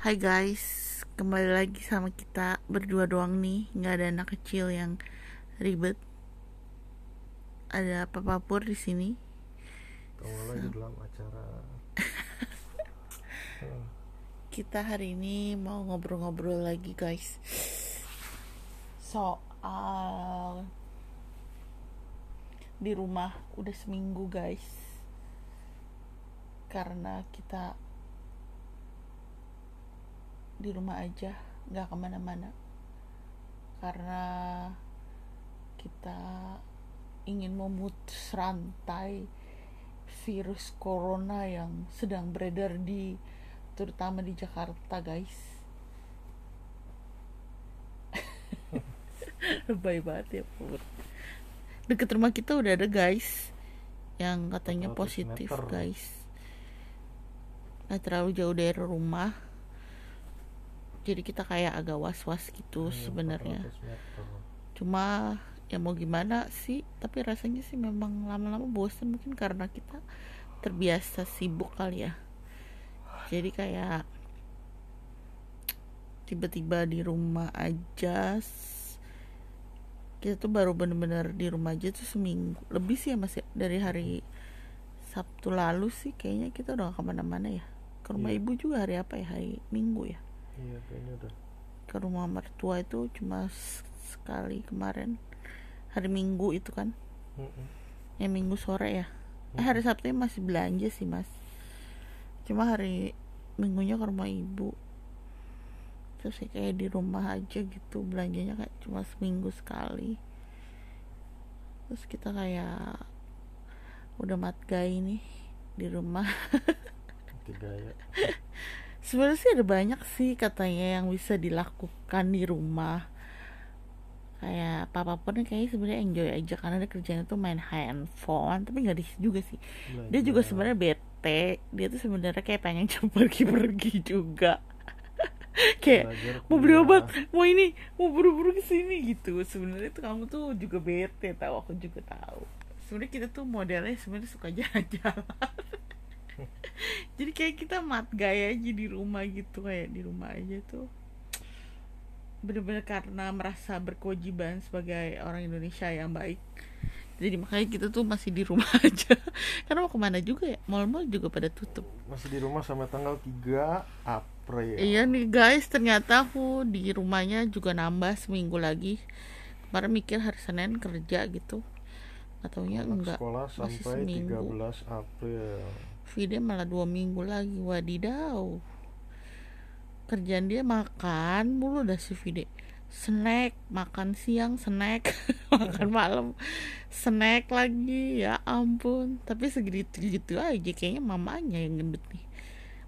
Hai guys, kembali lagi sama kita berdua doang nih, nggak ada anak kecil yang ribet. Ada Papa Pur di sini. Kamu lagi dalam acara Kita hari ini mau ngobrol-ngobrol lagi guys. Soal di rumah udah seminggu guys. Karena kita di rumah aja nggak ke mana-mana. Karena kita ingin memutus rantai virus corona yang sedang beredar di terutama di Jakarta guys. Lebay banget ya Pur deket rumah kita udah ada guys yang katanya 100 positif meter. guys. Nggak terlalu jauh dari rumah jadi kita kayak agak was-was gitu Hanya sebenarnya. 400 meter. cuma ya mau gimana sih tapi rasanya sih memang lama-lama bosan mungkin karena kita terbiasa sibuk kali ya. Jadi kayak tiba-tiba di rumah aja kita tuh baru bener-bener di rumah aja tuh seminggu lebih sih ya masih dari hari Sabtu lalu sih kayaknya kita udah gak ke mana-mana ya. Ke rumah Iya. ibu juga hari apa ya? Hari Minggu ya Iya kayaknya udah. Ke rumah mertua itu cuma sekali kemarin. Hari Minggu itu kan. Mm-mm. ya Minggu sore ya. Eh hari Sabtu masih belanja sih mas. Cuma hari Minggunya ke rumah ibu. Terus ya kayak di rumah aja gitu belanjanya kayak cuma seminggu sekali. Terus kita kayak udah mat gay nih di rumah. Gaya sebenarnya sih ada banyak sih katanya yang bisa dilakukan di rumah. Kayak papa pun kayaknya sebenarnya enjoy aja karena dia kerjanya tuh main handphone tapi nggak di juga sih. Dia juga Belajar. sebenarnya bete. Dia tuh sebenarnya kayak pengen cepet pergi-pergi juga. Kayak Belajar mau beli obat mau ini mau buru-buru ke sini gitu. Sebenarnya tuh kamu tuh juga bete tahu aku juga tahu. Sebenarnya kita tuh modelnya sebenarnya suka jalan-jalan jadi kayak kita mat gaya aja di rumah gitu kayak di rumah aja tuh bener-bener karena merasa berkewajiban sebagai orang Indonesia yang baik jadi makanya kita tuh masih di rumah aja karena mau ke mana juga ya mall-mall juga pada tutup Masih di rumah sampai tanggal 3 April Iya nih guys, ternyata aku di rumahnya juga nambah seminggu lagi. Kemarin mikir hari Senin kerja gitu. Gak taunya Anak enggak. sekolah sampai seminggu. 13 April Video malah dua minggu lagi. Wadidaw. Kerjaan dia makan mulu dah si Vide. Snack, makan siang, snack, makan malam, snack lagi. Ya ampun. Tapi segitu-gitu aja kayaknya mamanya yang gendut nih.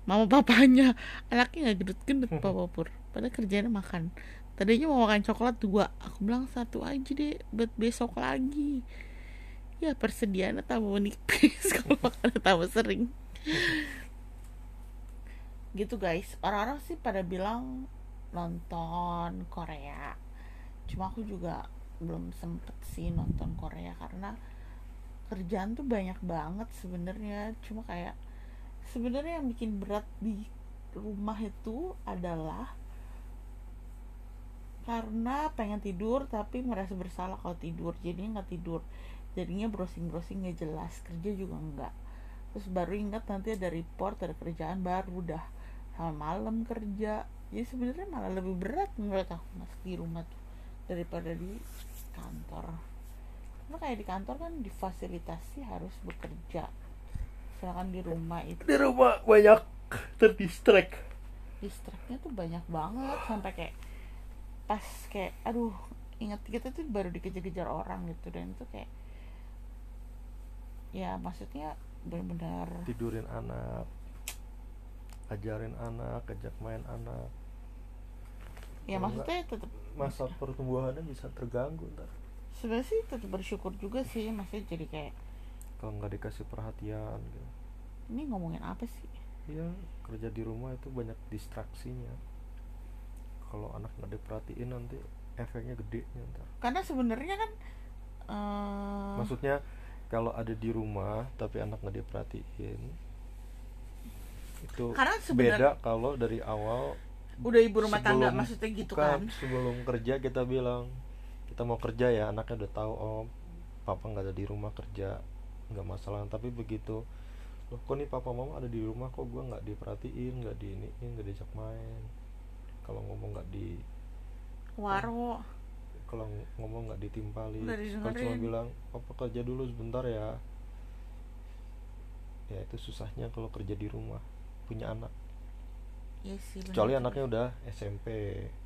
Mama papanya anaknya nggak gendut-gendut papa pur. Padahal kerjanya makan. Tadinya mau makan coklat dua, aku bilang satu aja deh buat besok lagi. Ya persediaannya tambah menipis kalau makan tambah sering. gitu guys, orang-orang sih pada bilang nonton Korea. Cuma aku juga belum sempet sih nonton Korea karena kerjaan tuh banyak banget sebenarnya. Cuma kayak sebenarnya yang bikin berat di rumah itu adalah karena pengen tidur tapi merasa bersalah kalau tidur jadinya nggak tidur jadinya browsing browsing nggak jelas kerja juga nggak. Terus baru ingat nanti ada report ada kerjaan baru udah sama malam kerja. Jadi sebenarnya malah lebih berat menurut aku mas di rumah tuh daripada di kantor. Karena kayak di kantor kan difasilitasi harus bekerja. Sedangkan di rumah itu Di rumah banyak terdistract. Distractnya tuh banyak banget sampai kayak pas kayak aduh ingat kita tuh baru dikejar-kejar orang gitu dan itu kayak ya maksudnya benar-benar Tidurin anak Ajarin anak, ajak main anak ya Kalau maksudnya tetap Masa pertumbuhannya bisa terganggu ntar sebenarnya sih tetap bersyukur juga sih maksudnya jadi kayak Kalau nggak dikasih perhatian gitu ini ngomongin apa sih Iya, kerja di rumah itu banyak distraksinya. Kalau anak nggak diperhatiin nanti efeknya gede ntar. karena sebenarnya kan eh, Maksudnya kalau ada di rumah tapi anak nggak diperhatiin, itu Karena beda kalau dari awal udah ibu rumah tangga sebelum- maksudnya gitu bukan, kan? sebelum kerja kita bilang kita mau kerja ya anaknya udah tahu oh papa nggak ada di rumah kerja nggak masalah. Tapi begitu loh kok nih papa mama ada di rumah kok gua nggak diperhatiin nggak diiniin nggak diajak main? Kalau ngomong nggak di waro kalau ng- ngomong nggak ditimpali kalau cuma bilang papa kerja dulu sebentar ya. Ya itu susahnya kalau kerja di rumah punya anak. Ya sih kecuali anaknya udah SMP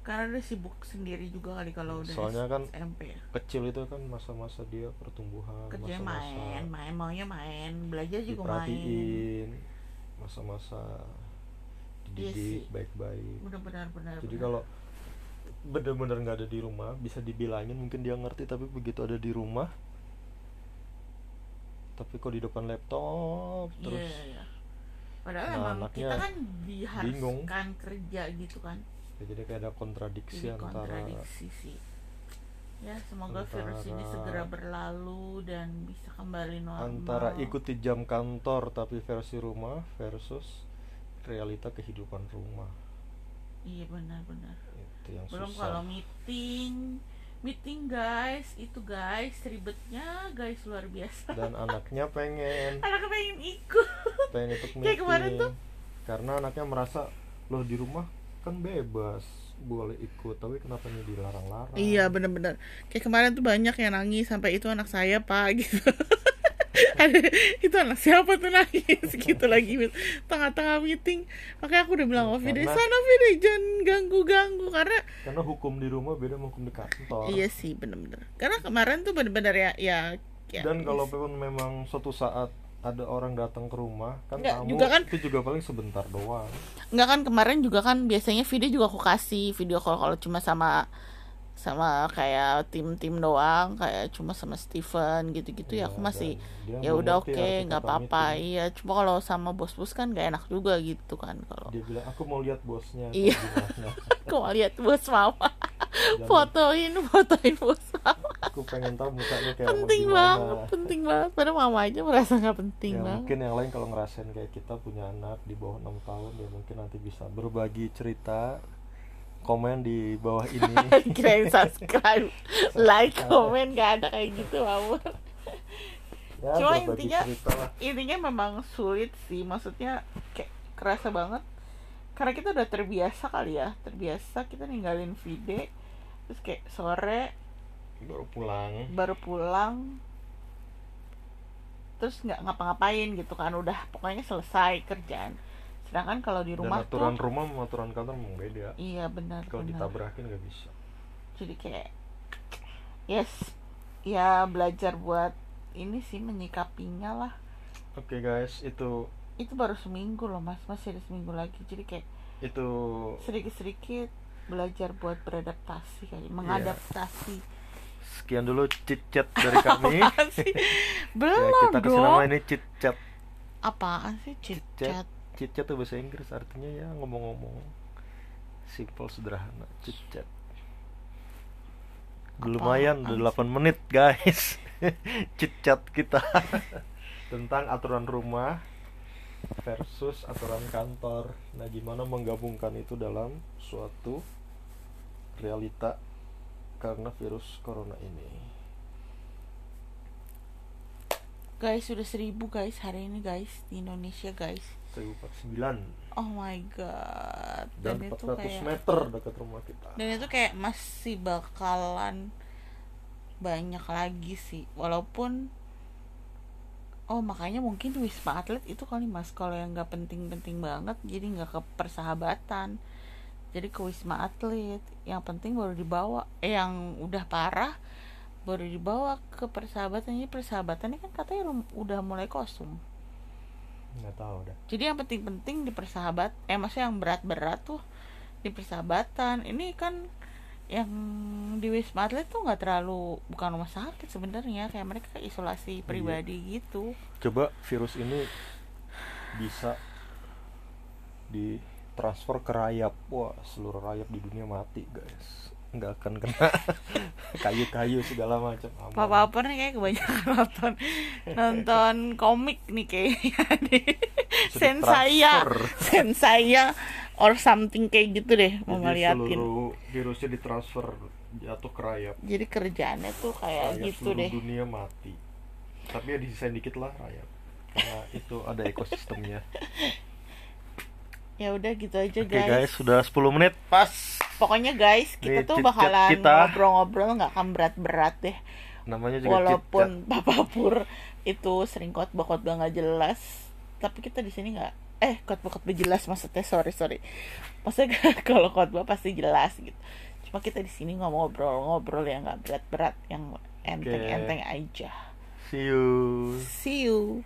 karena dia sibuk sendiri juga kali kalau udah Soalnya kan SMP kecil itu kan masa-masa dia pertumbuhan kerja masa-masa main main maunya main belajar juga main. diperhatiin masa-masa Iya dididik baik-baik. Benar benar benar jadi benar. kalau bener-bener nggak ada di rumah bisa dibilangin mungkin dia ngerti tapi begitu ada di rumah tapi kok di depan laptop Iya, terus iya, iya. padahal Nah, emang anaknya kita kan diharuskan kerja gitu kan. Ya jadi kayak ada kontradiksi jadi antara kontradiksi sih. Ya semoga virus ini antara- segera berlalu dan bisa kembali normal. antara ikuti jam kantor tapi versi rumah versus realita kehidupan rumah. Iya benar-benar itu yang belum susah. kalau meeting. Meeting guys. Itu guys ribetnya guys luar biasa. Dan anaknya pengen. Anaknya pengen ikut. Pengen ikut meeting Kayak kemarin tuh. karena anaknya merasa loh di rumah kan bebas boleh ikut. Tapi kenapa ini dilarang-larang? Iya bener-bener. Kayak kemarin tuh banyak yang nangis Sampai itu anak saya pak gitu Ada, itu anak siapa tuh nangis gitu lagi tengah-tengah meeting. Makanya aku udah bilang Vide karena- sana Vide jangan ganggu-ganggu. Karena karena hukum di rumah beda sama hukum di kantor. Iya sih bener-bener. Karena kemarin tuh bener-bener ya ya, ya dan yes. kalaupun memang suatu saat ada orang datang ke rumah kan Nggak, kamu juga kan- itu juga paling sebentar doang. Enggak kan kemarin juga kan biasanya video juga aku kasih video call kalau cuma sama sama kayak tim-tim doang kayak cuma sama Steven gitu-gitu ya Iya, aku masih ya udah oke arti nggak apa-apa. iya cuma kalau sama bos-bos kan gak enak juga gitu kan kalau dia bilang aku mau lihat bosnya. Iya. aku mau lihat bos mama? Fotoin fotoin bos mama. Aku pengen tahu mukanya kayak penting banget penting banget. Padahal mama aja merasa nggak penting ya banget. mungkin yang lain kalau ngerasain kayak kita punya anak di bawah enam tahun ya mungkin nanti bisa berbagi cerita komen di bawah ini. Kirain subscribe like komen gak ada kayak gitu mama ya Cuma intinya- intinya memang sulit sih maksudnya kayak kerasa banget. Karena kita udah terbiasa kali ya terbiasa kita ninggalin video terus kayak sore baru pulang. baru pulang terus nggak ngapa-ngapain gitu kan udah pokoknya selesai kerjaan sedangkan kalau di dan rumah aturan tuh rumah sama aturan kantor memang beda. Iya benar kalau ditabrakin nggak bisa. Jadi kayak yes ya belajar buat ini sih menyikapinya lah. Oke guys itu itu baru seminggu loh mas. Masih ada seminggu lagi. Jadi kayak itu sedikit-sedikit belajar buat beradaptasi kali mengadaptasi. Sekian dulu chit chat dari kami. Sih? ya, belum kita kasih dong. nama ini chit chat apaan sih chat chit chat itu bahasa Inggris artinya ya ngomong-ngomong simple sederhana chit chat lumayan udah 8 menit guys. Chit chat kita. Tentang aturan rumah versus aturan kantor. Nah gimana menggabungkan itu dalam suatu realita karena virus corona ini? Guys sudah seribu guys hari ini guys di Indonesia guys 1049 oh my god. Dan dan, itu 400 kayak meter dekat rumah kita. Dan itu kayak masih bakalan banyak lagi sih. Walaupun oh makanya mungkin wisma atlet itu kali mas kalau yang nggak penting-penting banget jadi nggak ke persahabatan. Jadi ke wisma atlet. Yang penting baru dibawa eh yang udah parah baru dibawa ke persahabatan. Ini persahabatan ini kan katanya udah mulai kosong nggak tahu dah. Jadi yang penting-penting di persahabat eh maksudnya yang berat-berat tuh di persahabatan. Ini kan yang di wisma atlet tuh nggak terlalu bukan rumah sakit sebenarnya kayak mereka isolasi pribadi gitu. Coba virus ini bisa ditransfer ke rayap. Wah seluruh rayap di dunia mati guys nggak akan kena. Kayu-kayu segala macam. Papa apa nih kayak kebanyakan nonton nonton komik nih kayaknya nih. Bisa Sen saya ditransfer. Sen saya Or something kayak gitu deh Mau Jadi ngeliatin. seluruh virusnya ditransfer jatuh ke rayap. Jadi kerjaannya tuh kayak rayap gitu seluruh deh. dunia mati. Tapi ya disisain dikit lah rayap. Karena itu ada ekosistemnya. Ya udah gitu aja oke guys. guys sudah 10 menit. Pas Pokoknya guys kita Nih, tuh bakalan kita. ngobrol-ngobrol nggak akan berat-berat deh. Namanya juga Walaupun. Papa Pur itu sering khotbah-khotbah nggak jelas Tapi kita di sini nggak Eh khotbah-khotbah jelas maksudnya sorry sorry. Maksudnya kalau khotbah pasti jelas gitu. Cuma kita di sini nggak ngobrol-ngobrol yang nggak berat-berat Yang enteng-enteng aja. See you. See you